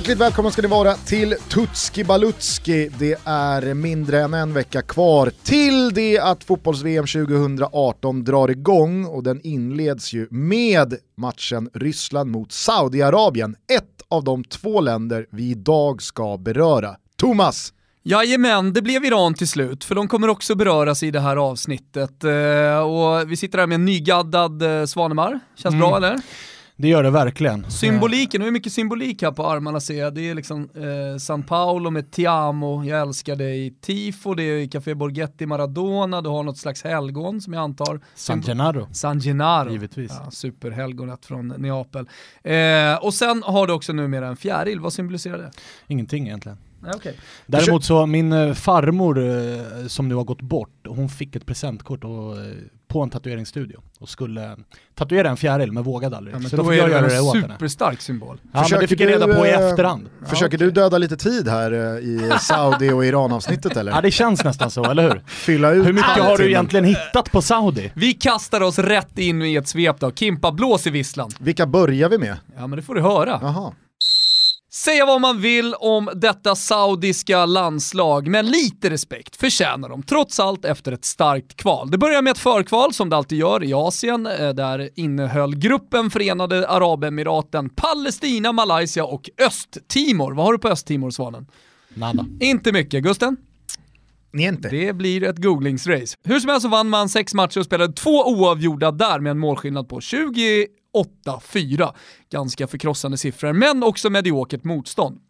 Hjärtligt välkomna ska ni vara till Tutski Balutski. Det är mindre än en vecka kvar till det att fotbolls-VM 2018 drar igång och den inleds ju med matchen Ryssland mot Saudiarabien. Ett av de två länder vi idag ska beröra. Thomas! Jajamän, det blev Iran till slut, för de kommer också beröras i det här avsnittet. Eh, och vi sitter här med en nygaddad eh, Svanemar. Känns mm. bra eller? Det gör det verkligen. Symboliken, är mycket symbolik här på armarna ser jag. Det är liksom eh, San Paolo med Tiamo, jag älskar dig, Tifo, det är Café Borghetti Maradona, du har något slags helgon som jag antar. San Gennaro. San Gennaro. Givetvis. Ja, superhelgonet från Neapel. Eh, och sen har du också numera en fjäril, vad symboliserar det? Ingenting egentligen. Okay. Däremot så, min eh, farmor eh, som nu har gått bort, hon fick ett presentkort och, eh, på en tatueringsstudio och skulle tatuera en fjäril men vågade aldrig. Ja, så då får jag göra det åt henne. Superstark symbol. Ja, men det fick jag reda på i efterhand. Försöker okay. du döda lite tid här i Saudi och Iran-avsnittet eller? Ja det känns nästan så, eller hur? Fylla ut hur mycket har du egentligen hittat på Saudi? Vi kastar oss rätt in i ett svep då. Kimpa, blås i visslan. Vilka börjar vi med? Ja men det får du höra. Jaha. Säga vad man vill om detta saudiska landslag, men lite respekt förtjänar de trots allt efter ett starkt kval. Det börjar med ett förkval som det alltid gör i Asien. Eh, där innehöll gruppen Förenade Arabemiraten, Palestina, Malaysia och Östtimor. Vad har du på Östtimor, Svanen? Nada. Inte mycket. Gusten? Niente. Det blir ett googlingsrace. Hur som helst så vann man sex matcher och spelade två oavgjorda där med en målskillnad på 20 8-4. Ganska förkrossande siffror, men också mediokert motstånd.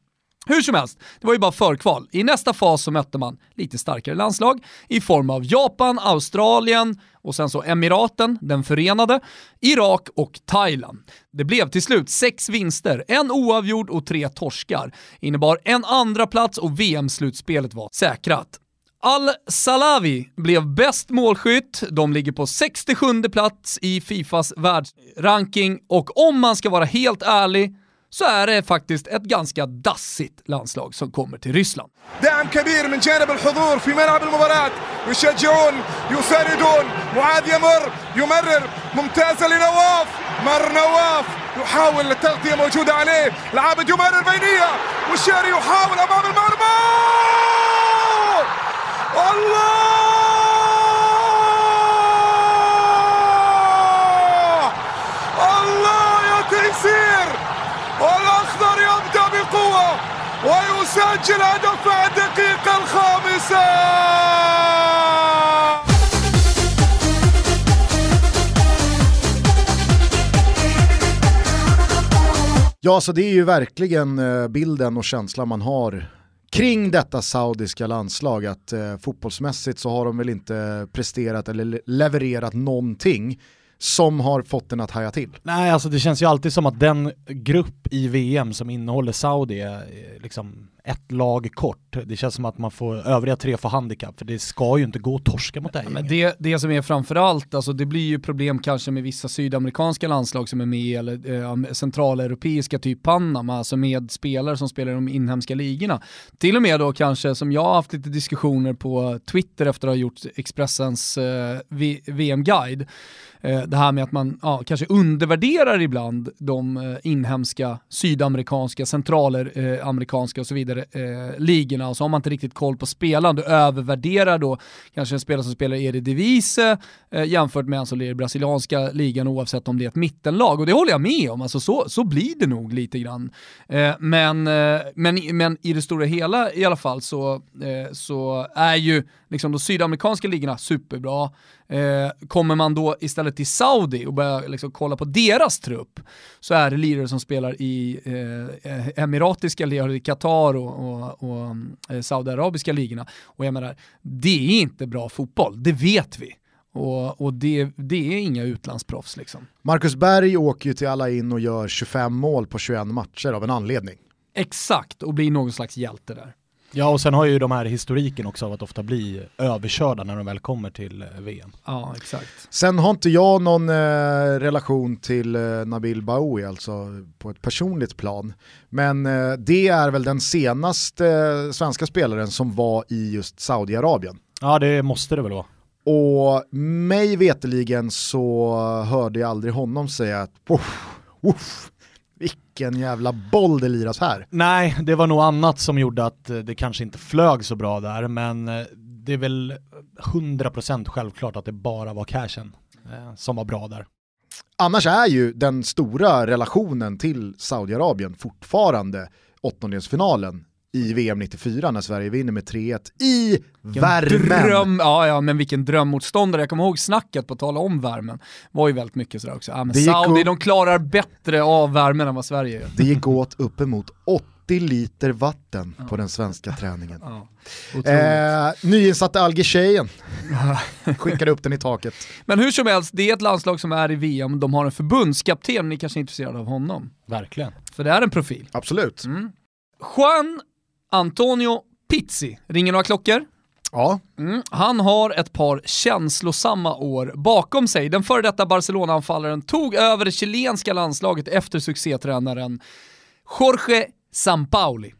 Hur som helst, det var ju bara förkval. I nästa fas så mötte man lite starkare landslag i form av Japan, Australien och sen så Emiraten, den förenade, Irak och Thailand. Det blev till slut sex vinster, en oavgjord och tre torskar. Innebar en andra plats och VM-slutspelet var säkrat. Al-Salavi blev bäst målskytt, de ligger på 67 plats i Fifas världsranking och om man ska vara helt ärlig så är det faktiskt ett ganska dassigt landslag som kommer till Ryssland. دعم كبير من جانب الحضور في ملعب المباراة يشجعون يساندون معاذ يمر يمرر ممتازة لنواف مر نواف يحاول التغطية موجودة عليه العابد يمرر بينية والشاري يحاول أمام المرمى الله الله يا تيسير والأخضر يبدأ بقوة ويسجل هدف الدقيقة الخامسة Ja, så det är ju verkligen eh, bilden och känslan man har kring detta saudiska landslag att eh, fotbollsmässigt så har de väl inte presterat eller levererat någonting som har fått den att haja till. Nej, alltså det känns ju alltid som att den grupp i VM som innehåller Saudi är eh, liksom ett lag kort. Det känns som att man får, övriga tre får handikapp, för det ska ju inte gå att torska mot det här men det, det som är framförallt, alltså det blir ju problem kanske med vissa sydamerikanska landslag som är med, eller eh, centraleuropeiska, typ Panama, alltså med spelare som spelar i de inhemska ligorna. Till och med då kanske, som jag har haft lite diskussioner på Twitter efter att ha gjort Expressens eh, VM-guide, eh, det här med att man ja, kanske undervärderar ibland de eh, inhemska, sydamerikanska, centralamerikanska och så vidare eh, ligorna och så har man inte riktigt koll på spelaren. Du övervärderar då kanske en spelare som spelar i Eredivisie eh, jämfört med en som lirar i brasilianska ligan oavsett om det är ett mittenlag. Och det håller jag med om, alltså så, så blir det nog lite grann. Eh, men, eh, men, men i det stora hela i alla fall så, eh, så är ju liksom de sydamerikanska ligorna superbra. Eh, kommer man då istället till Saudi och börjar liksom kolla på deras trupp så är det lirare som spelar i eh, emiratiska ligor, i Qatar och, och, och eh, saudiarabiska ligorna. Och jag menar, det är inte bra fotboll, det vet vi. Och, och det, det, är inga utlandsproffs liksom. Marcus Berg åker ju till alla in och gör 25 mål på 21 matcher av en anledning. Exakt, och blir någon slags hjälte där. Ja och sen har ju de här historiken också av att ofta bli överkörda när de väl kommer till eh, VM. Ja exakt. Sen har inte jag någon eh, relation till eh, Nabil Baoui, alltså på ett personligt plan. Men eh, det är väl den senaste eh, svenska spelaren som var i just Saudiarabien. Ja det måste det väl vara. Och mig veteligen så hörde jag aldrig honom säga att vilken jävla boll det liras här. Nej, det var nog annat som gjorde att eh, det kanske inte flög så bra där, men eh, det är väl 100% självklart att det bara var cashen eh, som var bra där. Annars är ju den stora relationen till Saudiarabien fortfarande åttondelsfinalen i VM 94 när Sverige vinner med 3-1 i värmen. Dröm, ja, ja, men vilken drömmotståndare. Jag kommer ihåg snacket på tal om värmen. var ju väldigt mycket sådär också. Ja, men Saudi, de klarar bättre av värmen än vad Sverige gör. Det gick åt uppemot 80 liter vatten ja. på den svenska träningen. Ja. Eh, nyinsatte Alger skickade upp den i taket. Men hur som helst, det är ett landslag som är i VM, de har en förbundskapten, ni kanske är intresserade av honom? Verkligen. För det är en profil. Absolut. Mm. Juan Antonio Pizzi, ringer några klockor? Ja. Mm. Han har ett par känslosamma år bakom sig. Den före detta Barcelona-anfallaren tog över det chilenska landslaget efter succétränaren Jorge Sampaoli.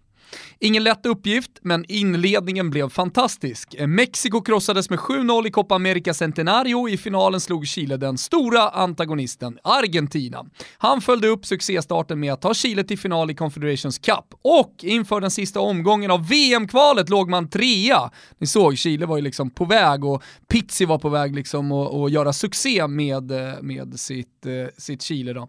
Ingen lätt uppgift, men inledningen blev fantastisk. Mexiko krossades med 7-0 i Copa America Centenario. I finalen slog Chile den stora antagonisten Argentina. Han följde upp succéstarten med att ta Chile till final i Confederations Cup och inför den sista omgången av VM-kvalet låg man trea. Ni såg, Chile var ju liksom på väg och Pizzi var på väg liksom att göra succé med, eh, med sitt, eh, sitt Chile då.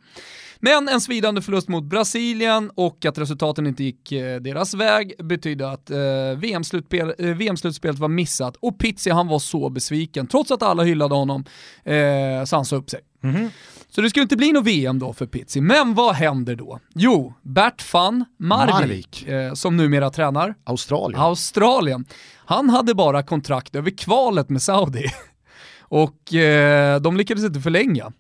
Men en svidande förlust mot Brasilien och att resultaten inte gick eh, deras väg betydde att eh, VM-slutspelet eh, VM var missat och Pizzi han var så besviken, trots att alla hyllade honom, eh, så han sa upp sig. Mm -hmm. Så det skulle inte bli något VM då för Pizzi. Men vad händer då? Jo, Bert van Marwijk, Marvik. Eh, som numera tränar Australien. Australien. Han hade bara kontrakt över kvalet med Saudi. Och eh, de lyckades inte förlänga.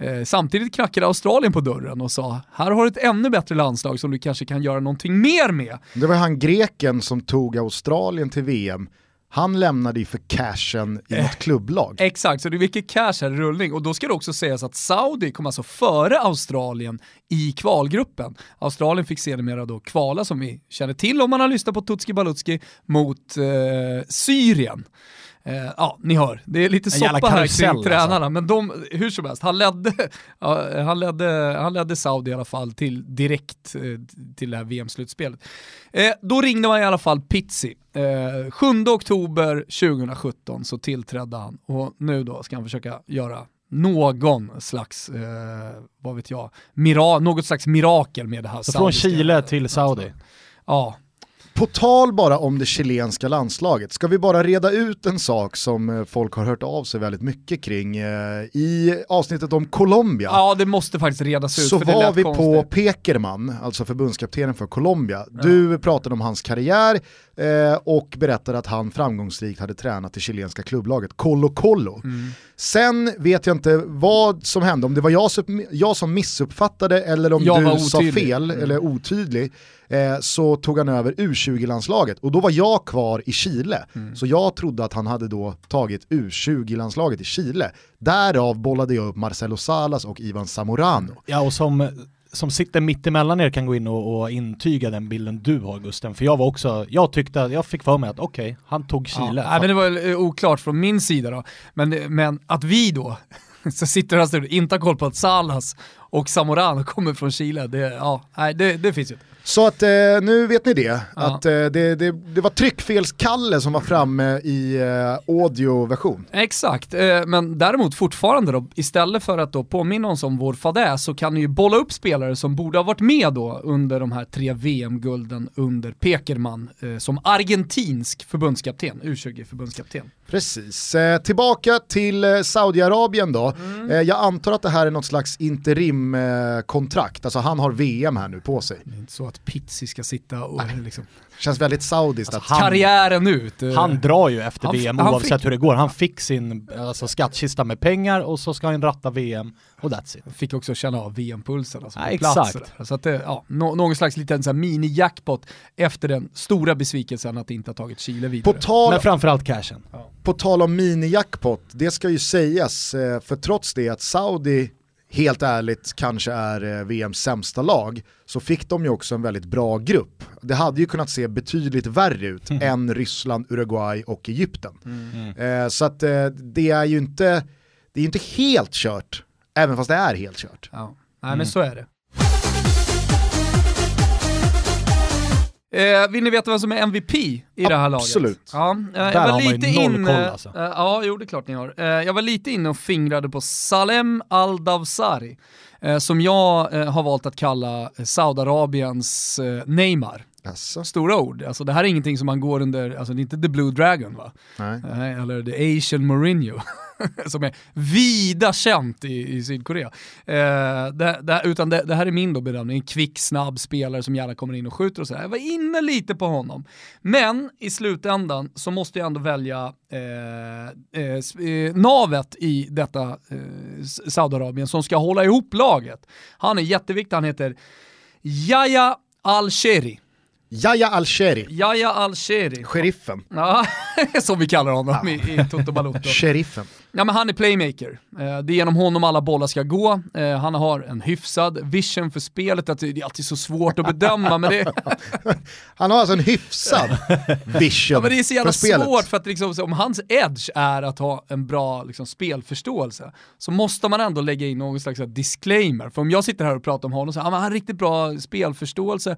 Eh, samtidigt knackade Australien på dörren och sa, här har du ett ännu bättre landslag som du kanske kan göra någonting mer med. Det var han greken som tog Australien till VM. Han lämnade ju för cashen i eh, ett klubblag. Exakt, så det är mycket cash här i rullning. Och då ska det också sägas att Saudi kom alltså före Australien i kvalgruppen. Australien fick sedermera då kvala, som vi känner till om man har lyssnat på Tutski Balutski, mot eh, Syrien. Eh, ja, ni hör, det är lite soppa här kring alltså. tränarna, men de, hur som helst, han ledde, ja, han, ledde, han ledde Saudi i alla fall till direkt eh, till det här VM-slutspelet. Eh, då ringde man i alla fall Pizzi. Eh, 7 oktober 2017 så tillträdde han och nu då ska han försöka göra någon slags, eh, vad vet jag, mira något slags mirakel med det här. Så från Chile till Saudi? Ja, på tal bara om det chilenska landslaget, ska vi bara reda ut en sak som eh, folk har hört av sig väldigt mycket kring. Eh, I avsnittet om Colombia Ja, det måste faktiskt redas ut. Så var vi konstigt. på Pekerman, alltså förbundskaptenen för Colombia. Ja. Du pratade om hans karriär eh, och berättade att han framgångsrikt hade tränat det chilenska klubblaget Colo Colo. Mm. Sen vet jag inte vad som hände, om det var jag som, jag som missuppfattade eller om jag du sa fel mm. eller otydlig eh, så tog han över U20-landslaget och då var jag kvar i Chile. Mm. Så jag trodde att han hade då tagit U20-landslaget i Chile. Därav bollade jag upp Marcelo Salas och Ivan Zamorano. Ja och som som sitter mitt emellan er kan gå in och, och, intyga den bilden du har Gusten. För jag var också, jag tyckte, jag fick för mig att okej, okay, han tog Chile. Ja, men det var eh, oklart från min sida då. Men, men att vi då, så sitter och inte har koll på att Salas och Zamorano kommer från Chile, det, ja, nej, det, det finns ju inte. Så att eh, nu vet ni det, ja. att eh, det, det, det, var tryckfelskalle som var framme i eh, audioversion. Exakt, eh, men däremot fortfarande då, istället för att då påminna oss om vår fadäs så kan ni ju bolla upp spelare som borde ha varit med då under de här tre VM-gulden under Pekerman eh, som argentinsk förbundskapten, U20-förbundskapten. Precis, eh, tillbaka till eh, Saudiarabien då. Mm. Jag antar att det här är något slags interimkontrakt, alltså han har VM här nu på sig. Så att Pizzi ska sitta och liksom... Känns väldigt saudiskt. Alltså, han, karriären ut. Eh. Han drar ju efter han, VM han oavsett fick, hur det går. Han fick sin alltså, skattkista med pengar och så ska han ratta VM och that's it. Fick också känna av VM-pulsen. Alltså, ja, exakt. Så att det, ja, no, någon slags liten mini-jackpot efter den stora besvikelsen att inte ha tagit Chile vidare. På tal, Men framförallt cashen. Ja. På tal om mini-jackpot, det ska ju sägas, eh, för trots det att Saudi helt ärligt kanske är eh, VMs sämsta lag, så fick de ju också en väldigt bra grupp. Det hade ju kunnat se betydligt värre ut mm. än Ryssland, Uruguay och Egypten. Mm. Eh, så att eh, det är ju inte, det är inte helt kört, även fast det är helt kört. Ja. Nej men mm. så är det. Eh, vill ni veta vem som är MVP i det här laget? Absolut. Ja, eh, jag Där var har man ju lite noll koll, alltså. eh, ja, jo det är klart ni har. Eh, jag var lite inne och fingrade på Salem Al-Dawsari, eh, som jag eh, har valt att kalla eh, Saudiarabiens eh, Neymar. Jaså? Stora ord, alltså det här är ingenting som man går under, alltså det är inte the blue dragon va? Nej, eller the Asian Mourinho, som är vida känt i, i Sydkorea. Eh, det, det, utan det, det här är min då bedömning, en kvick, snabb spelare som gärna kommer in och skjuter och sådär. Jag var inne lite på honom. Men i slutändan så måste jag ändå välja eh, eh, eh, navet i detta eh, Saudiarabien som ska hålla ihop laget. Han är jätteviktig, han heter Yahya Al-Sheri. Yahya Al-Sheri, Yahya Al-Sheri. sheriffen. Ja, som vi kallar honom i, i Toto Balotto. Sheriffen. Ja, men han är playmaker. Eh, det är genom honom alla bollar ska gå. Eh, han har en hyfsad vision för spelet. Det är alltid så svårt att bedöma, men det, Han har alltså en hyfsad vision ja, men det är så jävla för svårt för att liksom, om hans edge är att ha en bra liksom, spelförståelse så måste man ändå lägga in någon slags disclaimer. För om jag sitter här och pratar om honom så han har riktigt bra spelförståelse.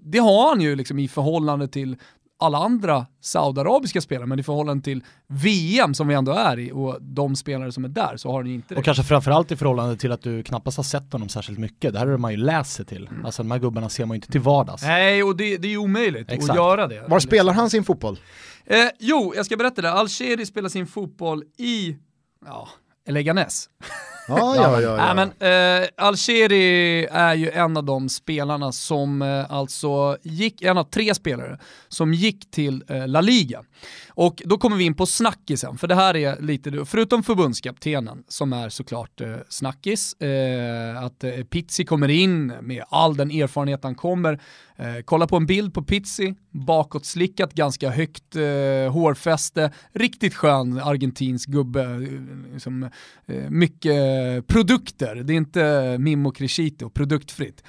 Det har han ju liksom i förhållande till alla andra saudiarabiska spelare, men i förhållande till VM som vi ändå är i och de spelare som är där så har ju inte det. Och kanske framförallt i förhållande till att du knappast har sett honom särskilt mycket. Det här har man ju läst sig till. Alltså de här gubbarna ser man ju inte till vardags. Nej, och det, det är ju omöjligt att Exakt. göra det. Var spelar han sin fotboll? Eh, jo, jag ska berätta det. Algeri spelar sin fotboll i, ja, Leganes. Ja, ja, ja. ja. Men, eh, Algeri är ju en av de spelarna som eh, alltså gick, en av tre spelare som gick till eh, La Liga. Och då kommer vi in på snackisen, för det här är lite, förutom förbundskaptenen som är såklart eh, snackis, eh, att eh, Pizzi kommer in med all den erfarenhet han kommer. Eh, kolla på en bild på Pizzi, bakåtslickat, ganska högt eh, hårfäste, riktigt skön argentinsk gubbe. eh, Liksom, eh, mycket produkter, det är inte Mimmo Crescito, produktfritt.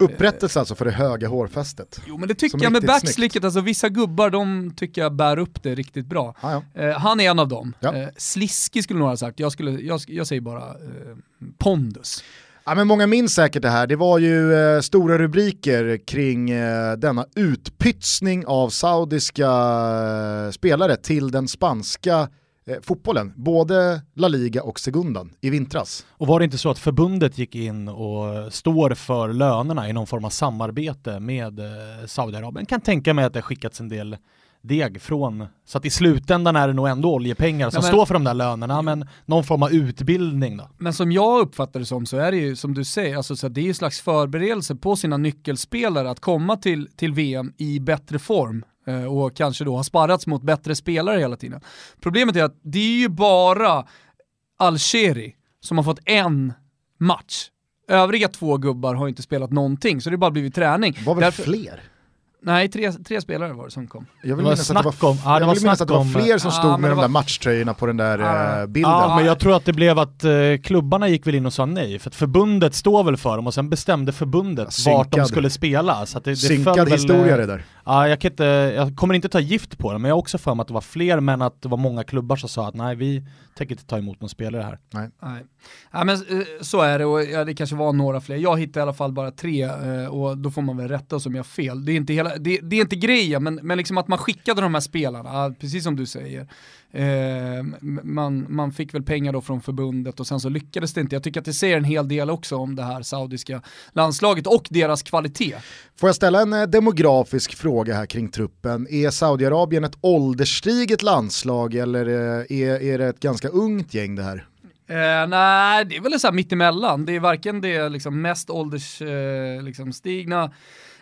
Upprättelse alltså för det höga hårfästet. Jo men det tycker Som jag med backslicket, alltså vissa gubbar de tycker jag bär upp det riktigt bra. Ja, ja. Eh, han är en av dem. Ja. Eh, sliskig skulle några ha sagt, jag, skulle, jag, jag säger bara eh, pondus. Ja, men många minns säkert det här. Det var ju eh, stora rubriker kring eh, denna utpytsning av saudiska eh, spelare till den spanska eh, fotbollen. Både La Liga och Segundan i vintras. Och var det inte så att förbundet gick in och står för lönerna i någon form av samarbete med eh, Saudiarabien? Kan tänka mig att det har skickats en del deg från, så att i slutändan är det nog ändå oljepengar som men- står för de där lönerna, men någon form av utbildning då? Men som jag uppfattar det som så är det ju som du säger, alltså, så att det är ju en slags förberedelse på sina nyckelspelare att komma till, till VM i bättre form eh, och kanske då ha sparrats mot bättre spelare hela tiden. Problemet är att det är ju bara Algeri som har fått en match. Övriga två gubbar har inte spelat någonting, så det har bara blivit träning. Det var väl Därför- fler? Nej, tre, tre spelare var det som kom. Jag vill Det var minnas att det var, om- det var minnas att det var fler som Ja, stod med det de var- där matchtröjorna på den där Ja. eh, bilden. Ja, men jag tror att det blev att eh, klubbarna gick väl in och sa nej, för att förbundet står väl för dem och sen bestämde förbundet Ja, vart de synkad. skulle spela. Så att det, det Synkad föll väl, historia eh, det där. Ja, jag, kan inte, jag kommer inte ta gift på det, men jag har också för mig att det var fler, men att det var många klubbar som sa att nej, vi tänker inte ta emot någon spelare här. Nej. Ja, men, eh, så är det och ja, det kanske var några fler. Jag hittade i alla fall bara tre eh, och då får man väl rätta oss om jag har fel. Det är inte, hela, det, det är inte grejen, men, men liksom att man skickade de här spelarna, precis som du säger. Eh, man, man fick väl pengar då från förbundet och sen så lyckades det inte. Jag tycker att det säger en hel del också om det här saudiska landslaget och deras kvalitet. Får jag ställa en eh, demografisk fråga här kring truppen? Är Saudiarabien ett ålderstiget landslag eller eh, är, är det ett ganska ungt gäng det här? Eh, nej, det är väl så här mittemellan. Det är varken det liksom mest åldersstigna eh, liksom stigna,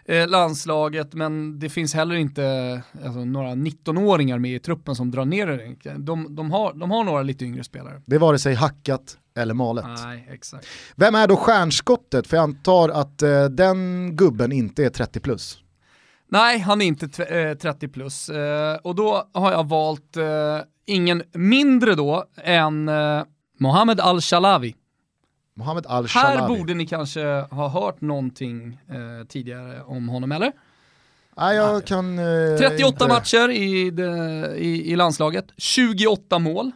eh, landslaget, men det finns heller inte alltså, några 19-åringar med i truppen som drar ner det. De, de, har, de har några lite yngre spelare. Det är vare sig hackat eller malet. Nej, exakt. Vem är då stjärnskottet? För jag antar att eh, den gubben inte är 30 plus. Nej, han är inte tv- eh, 30 plus. Eh, och då har jag valt eh, ingen mindre då än Mohamed Al-Shalawi. Mohamed Här Al-Shalawi. borde ni kanske ha hört någonting tidigare om honom, eller? Nej, jag kan... Eh, 38 inte- matcher i, det, i, i landslaget, 28 mål.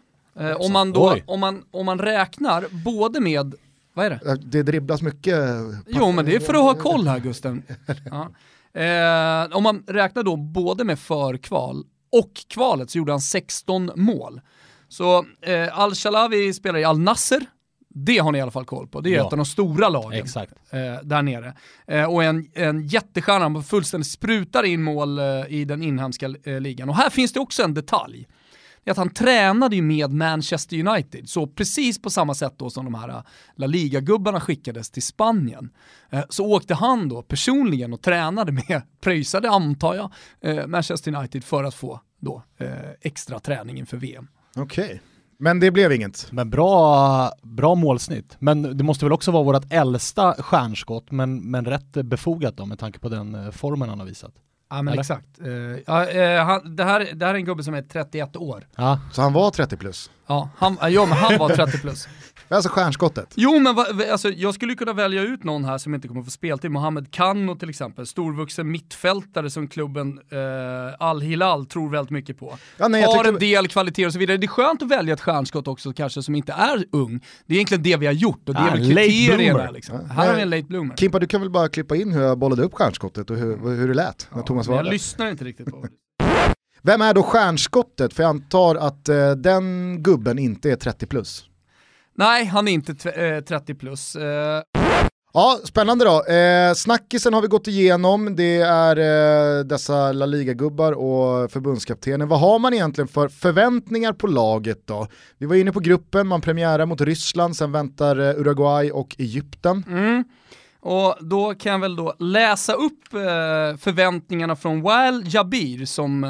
Om, man då, Oj. om, man, om man räknar både med, vad är det? Det dribblas mycket. Jo men det är för att ha koll här Gusten. Ja. Eh, om man räknar då både med förkval och kvalet så gjorde han 16 mål. Så eh, Al-Shalawi spelar i Al-Nasser, det har ni i alla fall koll på. Det är ja. ett av de stora lagen. Eh, där nere. Eh, och en, en jättestjärna, han fullständigt sprutar in mål eh, i den inhemska eh, ligan. Och här finns det också en detalj. Är att han tränade ju med Manchester United, så precis på samma sätt då som de här eh, La Liga-gubbarna skickades till Spanien, eh, så åkte han då personligen och tränade med, pröjsade antar jag, Manchester United för att få då extra träning inför VM. Okej. Okay. Men det blev inget. Men bra, bra målsnitt. Men det måste väl också vara vårt äldsta stjärnskott, men, men rätt befogat då med tanke på den eh, formen han har visat. Ja men Eller? exakt. Uh, ja, uh, han, det, här, det här är en gubbe som är 31 år. Ja. Så han var 30 plus? Ja, han, ja men han var 30 plus. Alltså stjärnskottet. Jo men va, alltså, jag skulle kunna välja ut någon här som inte kommer få speltid. Mohamed Kano till exempel, storvuxen mittfältare som klubben eh, Al-Hilal tror väldigt mycket på. Ja, nej, Har en del kvaliteter och så vidare. Det är skönt att välja ett stjärnskott också kanske som inte är ung. Det är egentligen det vi har gjort och det är ah, väl kriterierna. Liksom. Ja, här har vi en late bloomer. Kimpa du kan väl bara klippa in hur jag bollade upp stjärnskottet och hur, hur det lät när ja, Thomas var Jag lyssnar inte riktigt på det. Vem är då stjärnskottet? För jag antar att eh, den gubben inte är 30 plus. Nej, han är inte 30 eh, plus. Eh. Ja, spännande då. Eh, snackisen har vi gått igenom, det är eh, dessa La Liga-gubbar och förbundskaptenen. Vad har man egentligen för förväntningar på laget då? Vi var inne på gruppen, man premiärar mot Ryssland, sen väntar eh, Uruguay och Egypten. Mm. Och då kan jag väl då läsa upp eh, förväntningarna från Wael Jabir som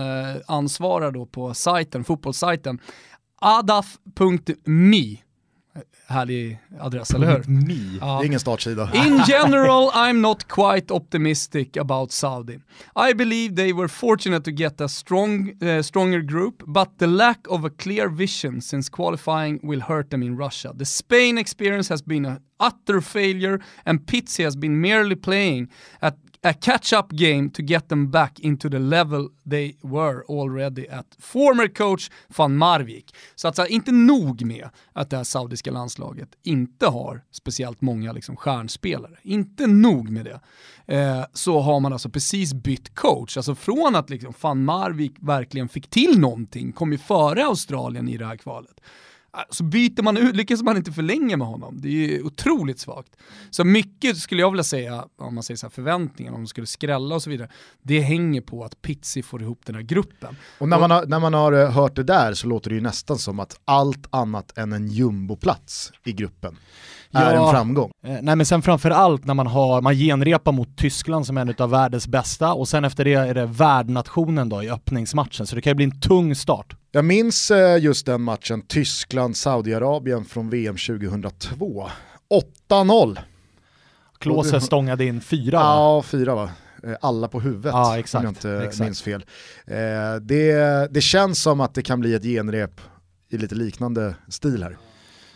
ansvarar då på sajten, fotbollssajten. adaf.me härlig adress, eller hur? Me. Ja. Det är ingen startsida. In general, I'm not quite optimistic about Saudi. I believe they were fortunate to get a strong, uh, stronger group, but the lack of a clear vision since qualifying will hurt them in Russia. The Spain experience has been an utter failure and Pizzi has been merely playing at a catch-up game to get them back into the level they were already at. Former coach van Marvik. Så att så här, inte nog med att det här saudiska landslaget inte har speciellt många liksom, stjärnspelare, inte nog med det, eh, så har man alltså precis bytt coach. Alltså från att liksom, van Marvik verkligen fick till någonting, kom ju före Australien i det här kvalet, så byter man ut, lyckas man inte förlänga med honom. Det är ju otroligt svagt. Så mycket skulle jag vilja säga, om man säger så här, förväntningar, om de skulle skrälla och så vidare, det hänger på att Pizzi får ihop den här gruppen. Och när, man har, när man har eh, hört det där så låter det ju nästan som att allt annat än en jumboplats i gruppen är ja, en framgång. Eh, nej men sen framförallt när man har, man genrepar mot Tyskland som är en av världens bästa och sen efter det är det värdnationen då i öppningsmatchen så det kan ju bli en tung start. Jag minns eh, just den matchen, Tyskland-Saudiarabien från VM 2002. 8-0. Klose stångade in fyra va? Ja, fyra va? Eh, alla på huvudet ja, exakt, om jag inte exakt. minns fel. Det, det känns som att det kan bli ett genrep i lite liknande stil här.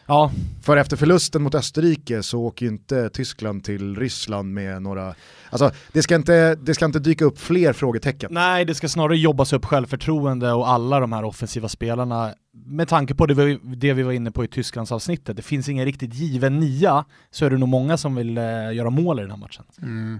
Ja. För efter förlusten mot Österrike så åker ju inte Tyskland till Ryssland med några, alltså det ska inte, det ska inte dyka upp fler frågetecken. Nej, det ska snarare jobbas upp självförtroende och alla de här offensiva spelarna med tanke på det vi, det vi var inne på i Tysklands avsnittet, det finns ingen riktigt given nia, så är det nog många som vill eh, göra mål i den här matchen. Mm.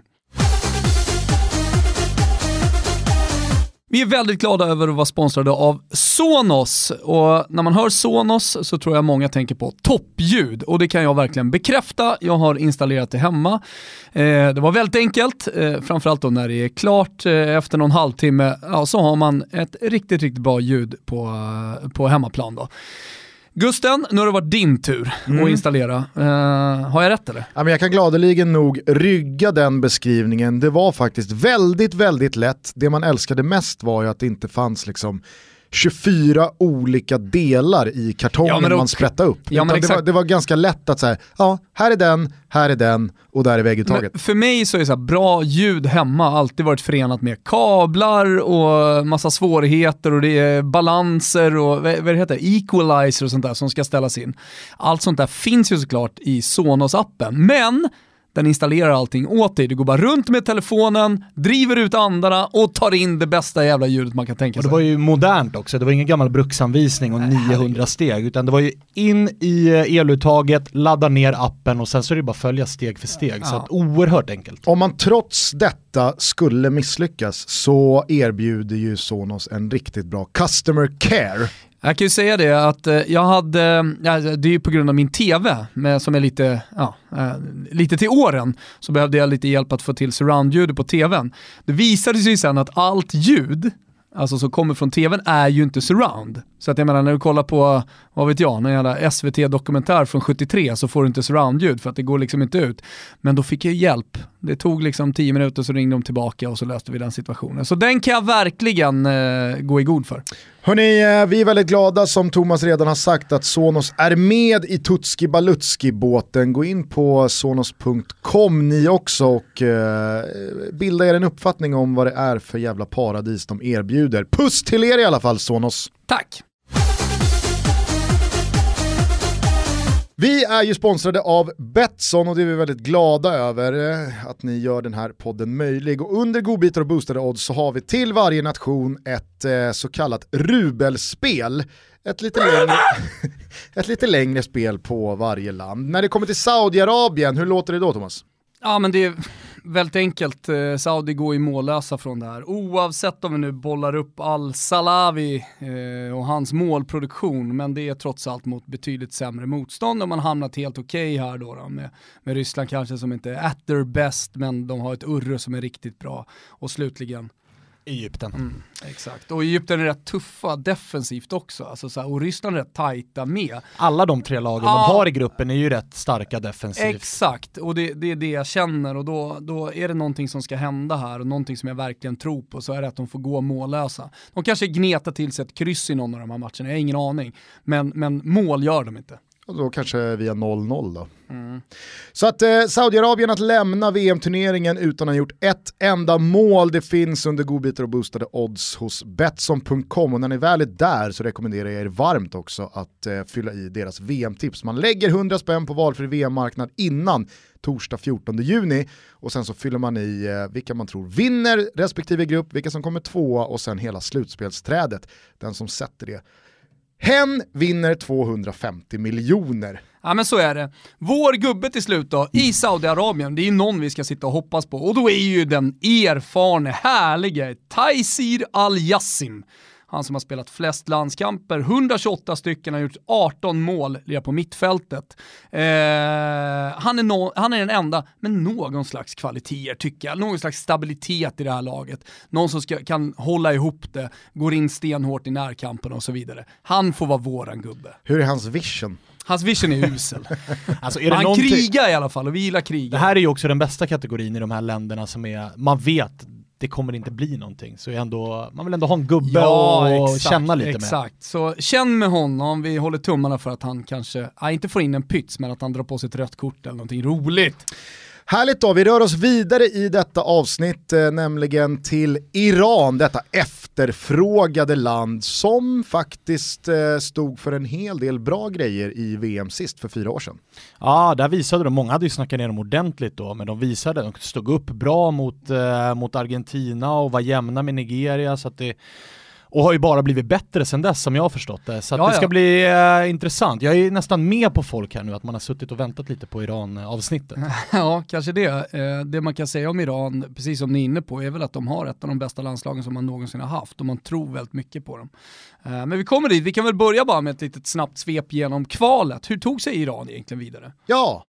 Vi är väldigt glada över att vara sponsrade av Sonos och när man hör Sonos så tror jag många tänker på toppljud och det kan jag verkligen bekräfta. Jag har installerat det hemma. Eh, det var väldigt enkelt, eh, framförallt då när det är klart eh, efter någon halvtimme, ja, så har man ett riktigt, riktigt bra ljud på, på hemmaplan. Då. Gusten, nu har det varit din tur mm. att installera. Uh, har jag rätt eller? Ja, men jag kan gladeligen nog rygga den beskrivningen. Det var faktiskt väldigt, väldigt lätt. Det man älskade mest var ju att det inte fanns liksom 24 olika delar i kartongen ja, man sprättade upp. Ja, det, var, det, var, ganska lätt att säga, ja, här är den, här är den och där är vägguttaget. För mig så är så här, bra ljud hemma alltid varit förenat med kablar och massa svårigheter och det är balanser och vad det heter, equalizer och sånt där som ska ställas in. Allt sånt där finns ju såklart i Sonos-appen, men den installerar allting åt dig. Du går bara runt med telefonen, driver ut andarna och tar in det bästa jävla ljudet man kan tänka sig. Och det var ju modernt också, det var ingen gammal bruksanvisning och 900 steg, utan det var ju in i eh, eluttaget, ladda ner appen och sen så är det bara att följa steg för steg. Ja. Så att oerhört enkelt. Om man trots detta skulle misslyckas så erbjuder ju Sonos en riktigt bra customer care. Jag kan ju säga det att eh, jag hade, det är ju på grund av min TV som är lite, ja, eh, lite till åren, så behövde jag lite hjälp att få till surroundljudet på TVn. Det visade sig sen att allt ljud alltså som kommer från tvn är ju inte surround. Så att jag menar när du kollar på, vad vet jag, någon jävla SVT-dokumentär från 73 så får du inte surround-ljud för att det går liksom inte ut. Men då fick jag hjälp. Det tog liksom 10 minuter så ringde de tillbaka och så löste vi den situationen. Så den kan jag verkligen eh, gå i god för. Hörni, eh, vi är väldigt glada som Thomas redan har sagt att Sonos är med i Tutski Balutski-båten. Gå in på sonos.com ni också och eh, bilda er en uppfattning om vad det är för jävla paradis de erbjuder. Puss till er i alla fall Sonos! Tack! Vi är ju sponsrade av Betsson och det är vi väldigt glada över eh, att ni gör den här podden möjlig. Och under godbitar och boostade odds så har vi till varje nation ett eh, så kallat rubelspel. Ett lite, längre, ett lite längre spel på varje land. När det kommer till Saudiarabien, hur låter det då Thomas? Ja men det är väldigt enkelt. Eh, Saudi går ju mållösa från det här. Oavsett om vi nu bollar upp Al-Salawi eh, och hans målproduktion, men det är trots allt mot betydligt sämre motstånd och man hamnat helt okej okay här då, då med, med Ryssland kanske som inte är at their best, men de har ett Urre som är riktigt bra. Och slutligen Egypten. Mm, exakt, och Egypten är rätt tuffa defensivt också, alltså så här, och Ryssland är rätt tajta med. Alla de tre lagen ah, de har i gruppen är ju rätt starka defensivt. Exakt, och det, det, är det jag känner och då, då är det någonting som ska hända här och någonting som jag verkligen tror på så är det att de får gå mållösa. De kanske gnetar till sig ett kryss i någon av de här matcherna, jag har ingen aning. Men, men mål gör de inte. Och då kanske via 0-0 då. Mm. Så att eh, Saudiarabien att lämna VM-turneringen utan att ha gjort ett enda mål, det finns under godbitar och boostade odds hos Betsson.com och när ni väl är där så rekommenderar jag er varmt också att eh, fylla i deras VM-tips. Man lägger 100 spänn på valfri VM-marknad innan torsdag 14 juni och sen så fyller man i eh, vilka man tror vinner respektive grupp, vilka som kommer tvåa och sen hela slutspelsträdet. Den som sätter det Hen vinner 250 miljoner. Ja men så är det. Vår gubbe till slut då, i Saudiarabien, det är ju någon vi ska sitta och hoppas på. Och då är ju den erfarne, härlige Taisir Al-Yassim. Han som har spelat flest landskamper, 128 stycken, har gjort 18 mål, lirar på mittfältet. Eh, han, är no han är den enda med någon slags kvaliteter tycker jag, någon slags stabilitet i det här laget. Någon som ska, kan hålla ihop det, går in stenhårt i närkampen och så vidare. Han får vara våran gubbe. Hur är hans vision? Hans vision är usel. alltså, är han krigar i alla fall och vi gillar krig. Det här är ju också den bästa kategorin i de här länderna som är, man vet det kommer inte bli någonting. Så ändå, man vill ändå ha en gubbe ja, och exakt, känna lite exakt. med. Exakt, så känn med honom, vi håller tummarna för att han kanske, ja, inte får in en pyts, men att han drar på sig ett rött kort eller någonting roligt. Härligt då, vi rör oss vidare i detta avsnitt, eh, nämligen till Iran, detta efterfrågade land som faktiskt eh, stod för en hel del bra grejer i VM sist för fyra år sedan. Ja, där visade de, många hade ju snackat ner dem ordentligt då, men de visade, de stod upp bra mot, eh, mot Argentina och var jämna med Nigeria, så att det och har ju bara blivit bättre sen dess som jag har förstått det. Så ja, det ska ja. bli äh, intressant. Jag är nästan med på folk här nu, att man har suttit och väntat lite på Iran-avsnittet. ja, kanske det. Eh, det man kan säga om Iran, precis som ni är inne på, är väl att de har ett av de bästa landslagen som man någonsin har haft och man tror väldigt mycket på dem. Eh, men vi kommer dit, vi kan väl börja bara med ett litet snabbt svep genom kvalet. Hur tog sig Iran egentligen vidare? Ja,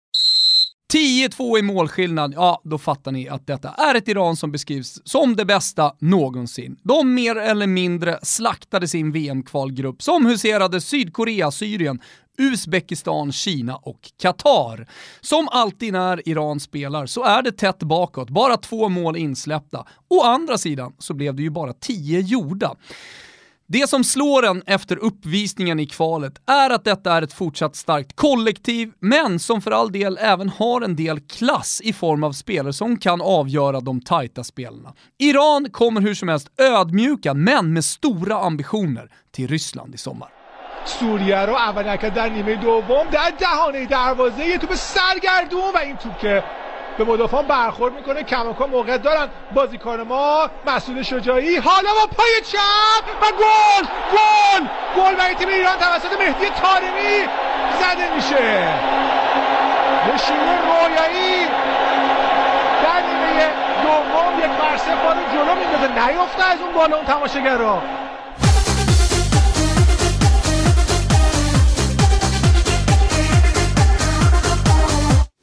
10-2 i målskillnad, ja då fattar ni att detta är ett Iran som beskrivs som det bästa någonsin. De mer eller mindre slaktade sin VM-kvalgrupp som huserade Sydkorea, Syrien, Uzbekistan, Kina och Qatar. Som alltid när Iran spelar så är det tätt bakåt, bara två mål insläppta. Å andra sidan så blev det ju bara tio gjorda. Det som slår en efter uppvisningen i kvalet är att detta är ett fortsatt starkt kollektiv, men som för all del även har en del klass i form av spelare som kan avgöra de tajta spelarna. Iran kommer hur som helst ödmjuka, men med stora ambitioner, till Ryssland i sommar. سوریه رو اول در نیمه دوم در دهانه دروازه یه توپ سرگردون و این توپ که به مدافعان برخورد می‌کنه. کماکان موقع دارن. بازیکن ما مسعود شجاعی. حالا با پای چپ و گل گل گل برای تیم ایران توسط مهدی طارمی زده میشه. نشینه رویایی در نیمه دوم یک برسه بال جلو میندازه. نیفته از اون بالا اون تماشاگر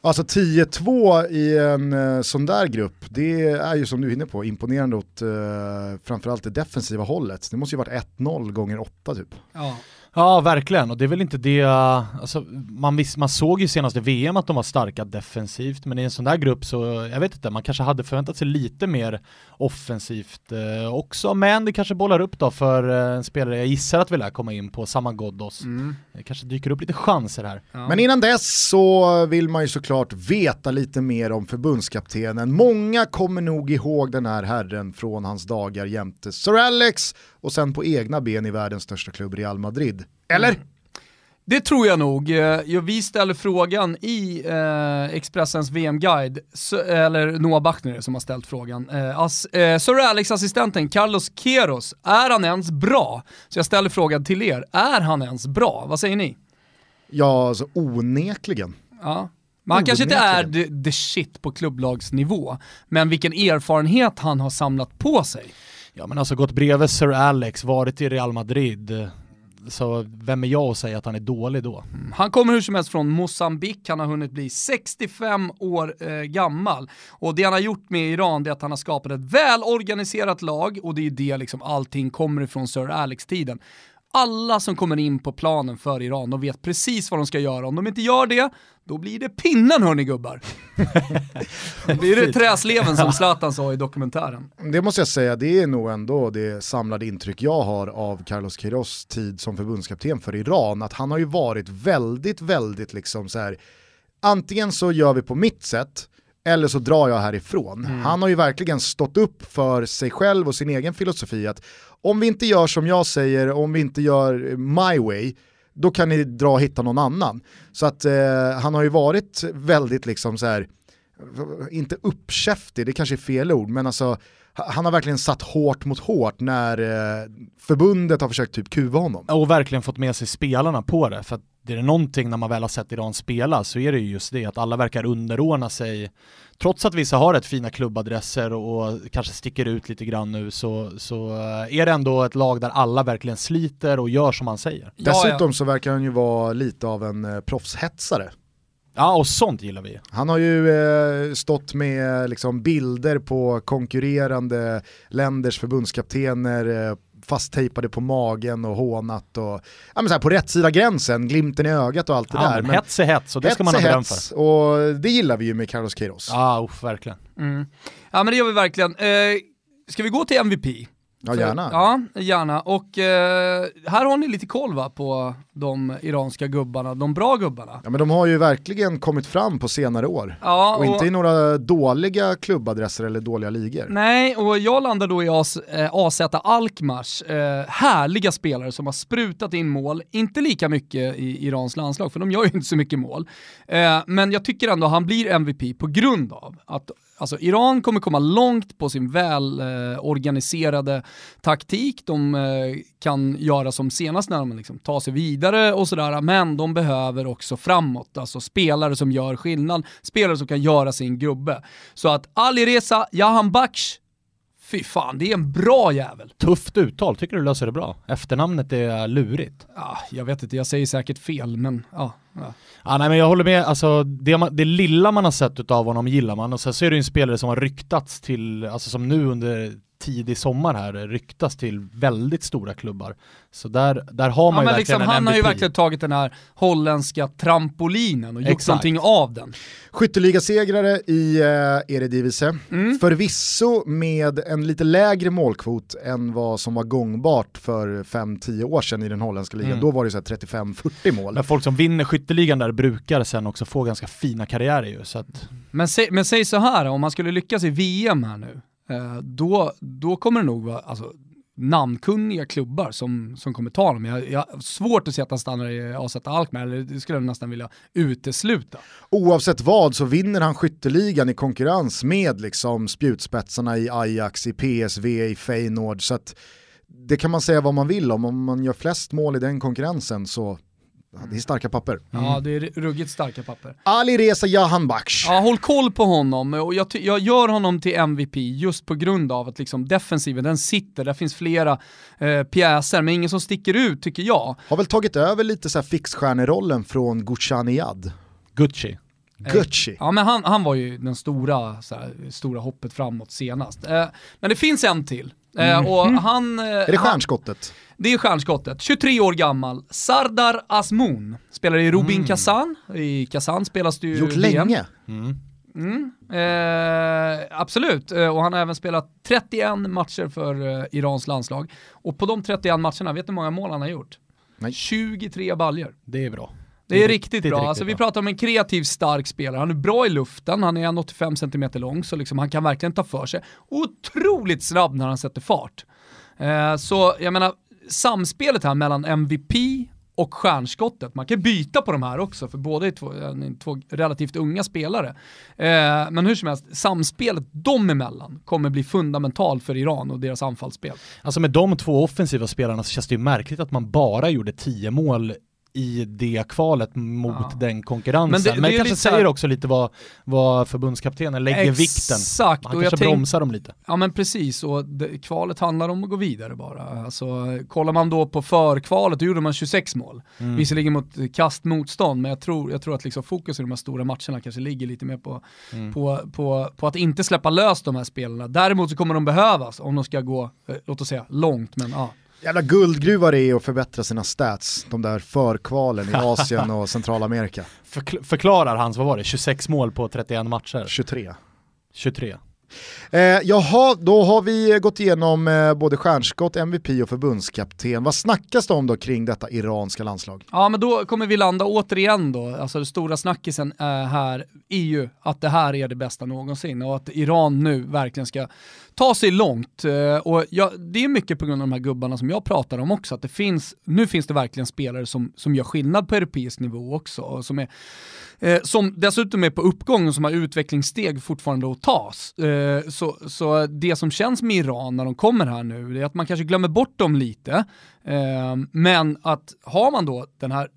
Alltså 10-2 i en uh, sån där grupp, det är ju som du är inne på imponerande åt uh, framförallt det defensiva hållet. Det måste ju varit 1-0 gånger 8 typ. Ja. Ja, verkligen. Och det är väl inte det, alltså, man, vis, man såg ju senast i VM att de var starka defensivt, men i en sån där grupp så, jag vet inte, man kanske hade förväntat sig lite mer offensivt eh, också, men det kanske bollar upp då för eh, en spelare jag gissar att vi lär komma in på, samma Ghoddos. Mm. Det kanske dyker upp lite chanser här. Ja. Men innan dess så vill man ju såklart veta lite mer om förbundskaptenen. Många kommer nog ihåg den här herren från hans dagar jämte Sir Alex och sen på egna ben i världens största klubb Real Madrid. Eller? Mm. Det tror jag nog. Eh, vi ställer frågan i eh, Expressens VM-guide, eller Noah Bachner som har ställt frågan. Eh, as, eh, Sir Alex-assistenten Carlos Queiroz, är han ens bra? Så jag ställer frågan till er, är han ens bra? Vad säger ni? Ja, alltså onekligen. Ja. Men han kanske inte är the, the shit på klubblagsnivå, men vilken erfarenhet han har samlat på sig. Ja men alltså gått bredvid Sir Alex, varit i Real Madrid, så vem är jag att säga att han är dålig då? Mm. Han kommer hur som helst från Mosambik, han har hunnit bli 65 år eh, gammal. Och det han har gjort med Iran är att han har skapat ett välorganiserat lag och det är ju det liksom allting kommer ifrån Sir Alex-tiden alla som kommer in på planen för Iran, de vet precis vad de ska göra. Om de inte gör det, då blir det pinnen hörni gubbar. det blir det träsleven som Zlatan sa i dokumentären. Det måste jag säga, det är nog ändå det samlade intryck jag har av Carlos Queiroz tid som förbundskapten för Iran, att han har ju varit väldigt, väldigt liksom så här, antingen så gör vi på mitt sätt, eller så drar jag härifrån. Mm. Han har ju verkligen stått upp för sig själv och sin egen filosofi att om vi inte gör som jag säger, om vi inte gör my way, då kan ni dra och hitta någon annan. Så att eh, han har ju varit väldigt liksom så här, inte uppkäftig, det kanske är fel ord, men alltså han har verkligen satt hårt mot hårt när eh, förbundet har försökt typ kuva honom. Och verkligen fått med sig spelarna på det, för att det är någonting när man väl har sett Iran spela så är det ju just det att alla verkar underordna sig trots att vissa har rätt fina klubbadresser och, kanske sticker ut lite grann nu så, så eh, är det ändå ett lag där alla verkligen sliter och gör som man säger. Dessutom så verkar han ju vara lite av en eh, proffshetsare. Ja, och sånt gillar vi. Han har ju eh, stått med liksom, bilder på konkurrerande länders förbundskaptener eh, fasttejpade på magen och hånat och ja, men så här, på rätt sida gränsen, glimten i ögat och allt det ja, där. Men hets är hets och det ska man ha beröm för. Och det gillar vi ju med Carlos Queiroz. Ja, uff, verkligen. Mm. Ja men det gör vi verkligen. Eh, ska vi gå till MVP? Ja, gärna. Ja, gärna. Och eh, här har ni lite koll va, på de iranska gubbarna, de bra gubbarna. Ja men de har ju verkligen kommit fram på senare år. Ja, och, och inte i några dåliga klubbadresser eller dåliga ligor. Nej, och jag landar då i AZ eh, Alkmaars, eh, härliga spelare som har sprutat in mål, inte lika mycket i Irans landslag, för de gör ju inte så mycket mål. Eh, men jag tycker ändå han blir MVP på grund av att Alltså Iran kommer komma långt på sin välorganiserade eh, taktik, de eh, kan göra som senast när de liksom tar sig vidare och sådär, men de behöver också framåt, alltså spelare som gör skillnad, spelare som kan göra sin gubbe. Så att Alireza Jahanbakhsh Jahan Baksh Fy fan, det är en bra jävel. Tufft uttal, tycker du löser det bra? Efternamnet är lurigt. Ja, jag vet inte, jag säger säkert fel, men ja. ja. ja nej, men jag håller med, alltså det, det lilla man har sett av honom gillar man och sen så är det en spelare som har ryktats till, alltså som nu under tidig sommar här ryktas till väldigt stora klubbar. Så där, där har man ja, ju verkligen liksom, en Han MVP. har ju verkligen tagit den här holländska trampolinen och gjort Exakt. någonting av den. Skytteligasegrare i eh, Eredivisie, mm. förvisso med en lite lägre målkvot än vad som var gångbart för 5-10 år sedan i den holländska ligan. Mm. Då var det 35-40 mål. Men folk som vinner skytteligan där brukar sen också få ganska fina karriärer ju. Så att... men, säg, men säg så här, om man skulle lyckas i VM här nu, Eh, då, då kommer det nog vara, alltså, namnkunniga klubbar som, som kommer ta honom. Jag, jag har svårt att se att han stannar i AZ Alkmaar, eller det skulle jag nästan vilja utesluta. Oavsett vad så vinner han skytteligan i konkurrens med liksom spjutspetsarna i Ajax, i PSV, i Feyenoord. Så att det kan man säga vad man vill om, om man gör flest mål i den konkurrensen så det är starka papper. Mm. Ja, det är ruggigt starka papper. Ali Reza Jahanbakhsh. Ja, håll koll på honom och jag, jag gör honom till MVP just på grund av att liksom defensiven, den sitter, där finns flera eh, pjäser, men ingen som sticker ut tycker jag. Har väl tagit över lite så här fixstjärnerollen från Guccianiad. Gucci. Gucci. Ja men han, han var ju den stora, här, stora hoppet framåt senast. Eh, men det finns en till. Eh, mm. och han, eh, är det stjärnskottet? Han, det är stjärnskottet. 23 år gammal, Sardar Asmoun. Spelar i Rubin mm. Kazan. I Kazan spelas det ju Gjort VM. länge. Mm. Mm, eh, absolut, eh, och han har även spelat 31 matcher för eh, Irans landslag. Och på de 31 matcherna, vet du hur många mål han har gjort? Nej. 23 baljer. Det är bra. Det är, är riktigt bra. Riktigt alltså, vi pratar om en kreativ, stark spelare. Han är bra i luften, han är 1,85 cm lång, så liksom, han kan verkligen ta för sig. Otroligt snabb när han sätter fart. Eh, så jag menar, samspelet här mellan MVP och stjärnskottet. Man kan byta på de här också, för båda är två, två relativt unga spelare. Eh, men hur som helst, samspelet dem emellan kommer bli fundamentalt för Iran och deras anfallsspel. Alltså med de två offensiva spelarna så känns det ju märkligt att man bara gjorde tio mål i det kvalet mot ja. den konkurrensen. Men det, Men det kanske säger här... också lite vad, vad förbundskaptenen lägger Exakt. vikten. Exakt. Han kanske tänk... bromsar dem lite. Ja men precis, och det, kvalet handlar om att gå vidare bara. Alltså, kollar man då på förkvalet, då gjorde man 26 mål. Mm. Visserligen mot kastmotstånd, men jag tror, jag tror att liksom fokus i de här stora matcherna kanske ligger lite mer på, mm. på, på, på att inte släppa lös de här spelarna. Däremot så kommer de behövas om de ska gå, eh, låt oss säga, långt, men ja. Jävla guldgruva det är att förbättra sina stats, de där förkvalen i Asien och Centralamerika. Förkl förklarar hans, vad var det, 26 mål på 31 matcher? 23. 23. Eh, jaha, då har vi gått igenom eh, både stjärnskott, MVP och förbundskapten. Vad snackas det om då kring detta iranska landslag? Ja men då kommer vi landa återigen då, alltså det stora snackisen eh, här är ju att det här är det bästa någonsin och att Iran nu verkligen ska ta sig långt. Eh, och jag, det är mycket på grund av de här gubbarna som jag pratar om också, att det finns, nu finns det verkligen spelare som, som gör skillnad på europeisk nivå också, och som är eh, som dessutom är på uppgång och som har utvecklingssteg fortfarande att tas. Eh, så, så det som känns med Iran när de kommer här nu, är att man kanske glömmer bort dem lite, eh, men att har man då den här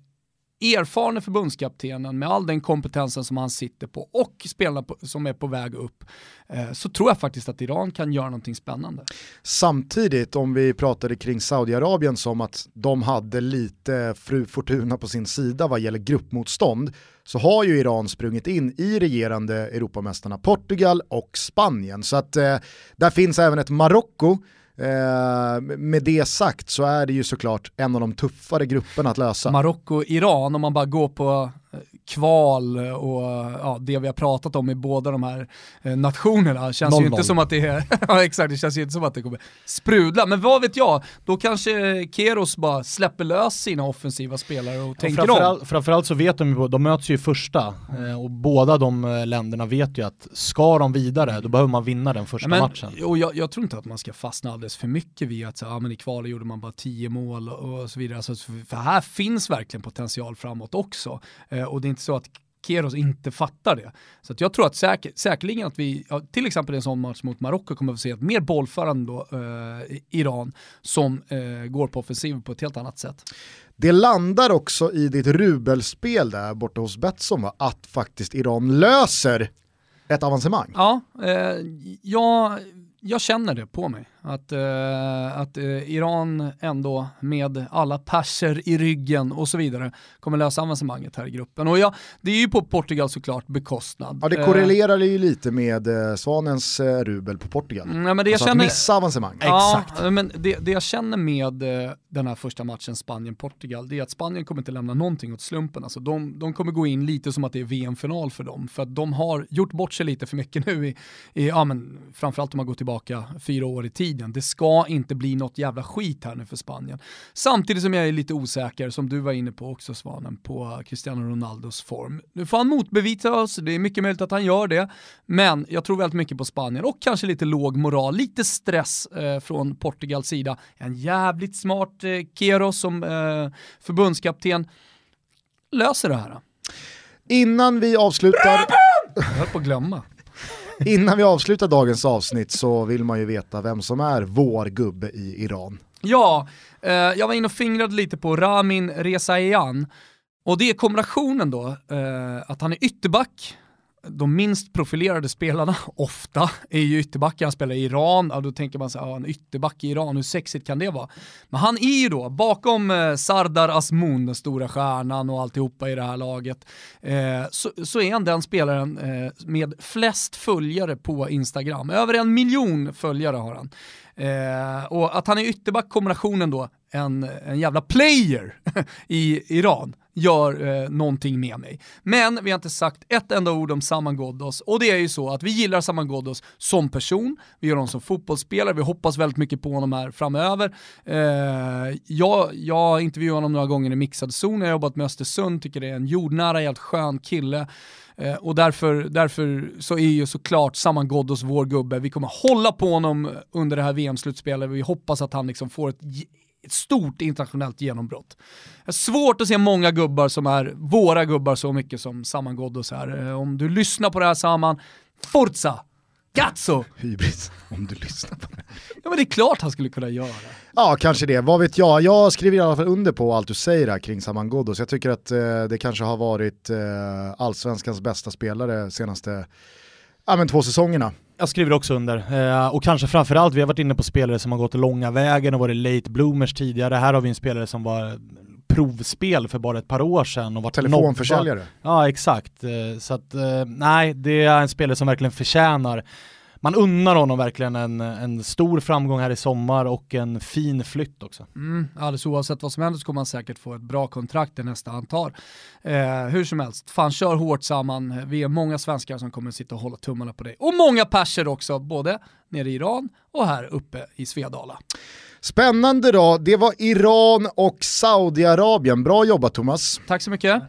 erfarne förbundskaptenen med all den kompetensen som han sitter på och spelarna på, som är på väg upp eh, så tror jag faktiskt att Iran kan göra någonting spännande. Samtidigt, om vi pratade kring Saudiarabien som att de hade lite fru Fortuna på sin sida vad gäller gruppmotstånd, så har ju Iran sprungit in i regerande Europamästarna Portugal och Spanien. Så att eh, där finns även ett Marocko Eh, med det sagt så är det ju såklart en av de tuffare grupperna att lösa. Marocko-Iran, om man bara går på kval och ja, det vi har pratat om i båda de här eh, nationerna känns 0 -0. ju inte som att det är, ja exakt, det känns ju inte som att det kommer sprudla. Men vad vet jag, då kanske Keros bara släpper lös sina offensiva spelare och tänker och framförallt, om. Framförallt så vet de ju, de möts ju i första eh, och båda de eh, länderna vet ju att ska de vidare, då behöver man vinna den första men, matchen. Och jag, jag, tror inte att man ska fastna alldeles för mycket vid att så, ja, men i kvalet gjorde man bara tio mål och, så vidare. Alltså, för här finns verkligen potential framåt också. Och det inte så att Keros inte fattar det. Så jag tror att säker, säkerligen att vi, ja, till exempel i en sån match mot Marocko kommer att få se ett mer bollförande då, eh, Iran som eh, går på offensiv på ett helt annat sätt. Det landar också i ditt rubelspel där borta hos Betsson va? att faktiskt Iran löser ett avancemang. Ja, eh, jag, jag känner det på mig. Att, eh, att eh, Iran ändå med alla perser i ryggen och så vidare kommer lösa avancemanget här i gruppen. Och ja, det är ju på Portugal såklart bekostnad. Ja, det korrelerar ju lite med eh, Svanens eh, rubel på Portugal. Mm, ja, men det alltså jag känner, att missa avancemang. Ja, Exakt. men det, det jag känner med eh, den här första matchen Spanien-Portugal, det är att Spanien kommer inte lämna någonting åt slumpen. Alltså de, de kommer gå in lite som att det är VM-final för dem, för att de har gjort bort sig lite för mycket nu i, i ja men framförallt om man går tillbaka fyra år i tid tiden. Det ska inte bli något jävla skit här nu för Spanien. Samtidigt som jag är lite osäker, som du var inne på också Svanen, på Cristiano Ronaldos form. Nu får han motbevisa oss, det är mycket möjligt att han gör det, men jag tror väldigt mycket på Spanien och kanske lite låg moral, lite stress eh, från Portugals sida. En jävligt smart eh, Keros som eh, förbundskapten löser det här. Innan vi avslutar... Jag höll på att glömma. Innan vi avslutar dagens avsnitt så vill man ju veta vem som är vår gubbe i Iran. Ja, eh, jag var inne och fingrade lite på Ramin Rezaian. Och det är kombinationen då, eh, att han är ytterback, de minst profilerade spelarna, ofta, är ju ytterbackar. Han spelar i Iran, ja, då tänker man sig, ja, en ytterback i Iran, hur sexigt kan det vara? Men han är ju då, bakom eh, Sardar Asmoun, den stora stjärnan och alltihopa i det här laget, eh, så, så, är han den spelaren eh, med flest följare på Instagram. Över en miljon följare har han. Eh, och att han är ytterback, kombinationen då, en, en jävla player i Iran gör eh, någonting med mig. Men vi har inte sagt ett enda ord om Saman Ghoddos och det är ju så att vi gillar Saman Ghoddos som person, vi gör honom som fotbollsspelare, vi hoppas väldigt mycket på honom här framöver. Eh, jag, jag intervjuade honom några gånger i mixad zon, jag har jobbat med Östersund, tycker det är en jordnära, helt skön kille. Eh, och därför, därför så är ju såklart Saman Ghoddos vår gubbe. Vi kommer hålla på honom under det här VM-slutspelet, vi hoppas att han liksom får ett ett stort internationellt genombrott. Det är svårt att se många gubbar som är våra gubbar så mycket som Saman Ghoddos är. Eh, om du lyssnar på det här Saman, Forza! Gazzo! Hybris, om du lyssnar på det. Ja men det är klart han skulle kunna göra. Ja, kanske det. Vad vet jag? Jag skriver i alla fall under på allt du säger här kring Saman Ghoddos. Jag tycker att eh, det kanske har varit eh, allsvenskans bästa spelare senaste ja, men två säsongerna. Jag skriver också under. Eh, och kanske framförallt, vi har varit inne på spelare som har gått långa vägen och varit late bloomers tidigare. Här har vi en spelare som var provspel för bara ett par år sedan och var Telefonförsäljare. Ja, exakt. Eh, så att, eh, nej, det är en spelare som verkligen förtjänar man unnar honom verkligen en, en stor framgång här i sommar och en fin flytt också. Mm, alldeles oavsett vad som händer så kommer han säkert få ett bra kontrakt i nästa han tar. Eh, hur som helst, fan kör hårt samman. Vi är många svenskar som kommer sitta och hålla tummarna på dig. Och många perser också, både nere i Iran och här uppe i Svedala. Spännande då, det var Iran och Saudiarabien. Bra jobbat Thomas. Tack så mycket.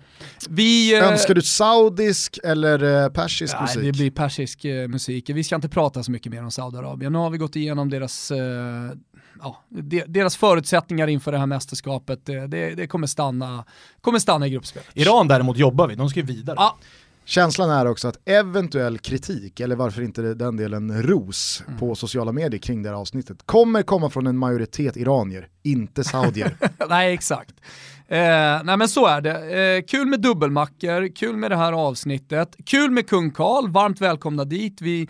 Vi, eh, Önskar du saudisk eller eh, persisk nej, musik? Det blir persisk eh, musik. Vi ska inte prata så mycket mer om Saudiarabien. Nu har vi gått igenom deras, ja, deras förutsättningar inför det här mästerskapet. Det, det, det kommer, stanna, kommer stanna i gruppspelet. Iran däremot jobbar vi, de ska ju vidare. Ja. Känslan är också att eventuell kritik, eller varför inte den delen ros, mm. på sociala medier kring det här avsnittet kommer komma från en majoritet iranier, inte saudier. nej, exakt. Eh, nej men så är det. Eh, kul med dubbelmackor, kul med det här avsnittet, kul med kung Karl, varmt välkomna dit. Vi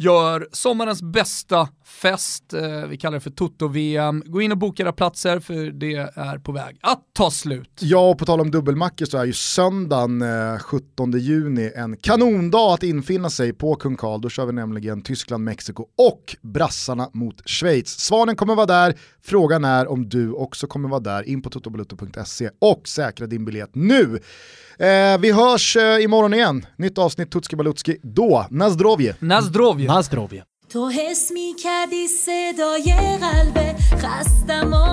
gör sommarens bästa fest, eh, vi kallar det för Toto-VM. Gå in och boka era platser för det är på väg att ta slut. Ja, och på tal om dubbelmackor så är ju söndagen eh, 17 juni en kanondag att infinna sig på Kung Karl. Då kör vi nämligen Tyskland, Mexiko och brassarna mot Schweiz. Svanen kommer vara där, frågan är om du också kommer vara där. In på totobalutto.se och säkra din biljett nu. Eh, vi hörs eh, imorgon igen, nytt avsnitt Tutski Balutski. Då, Nazdrovje! Nazdrovje! Nazdrovje! تو حس می کردی صدای قلب خستم و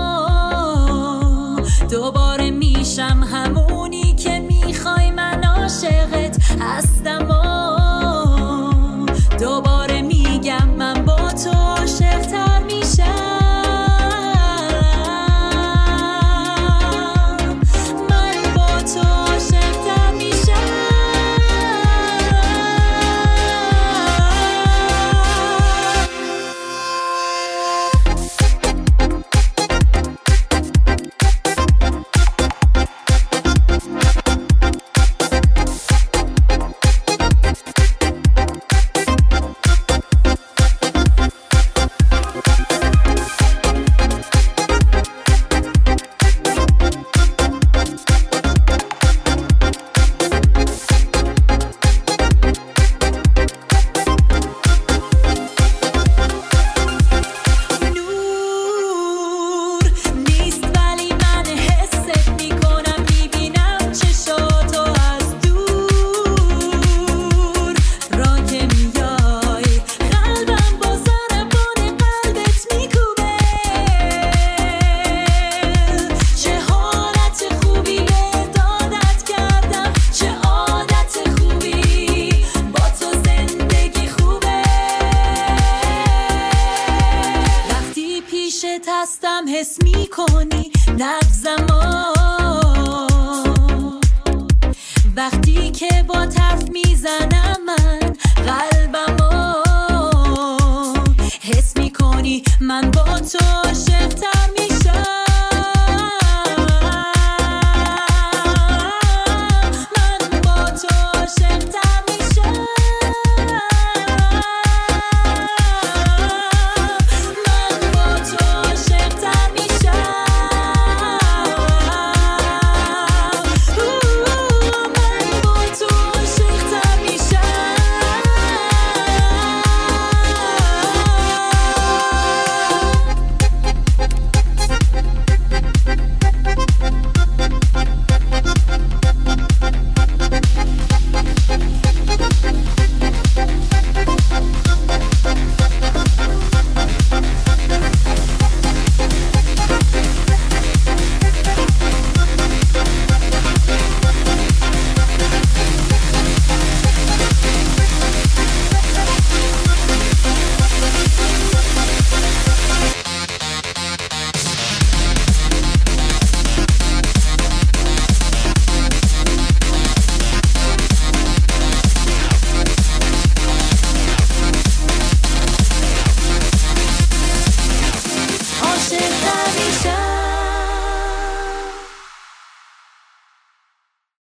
دوباره میشم همونی که میخوای من عاشقت هستم و دوباره میگم من با تو عاشقتر